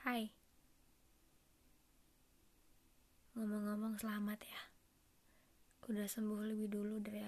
Hai. Ngomong-ngomong selamat ya. Udah sembuh lebih dulu dari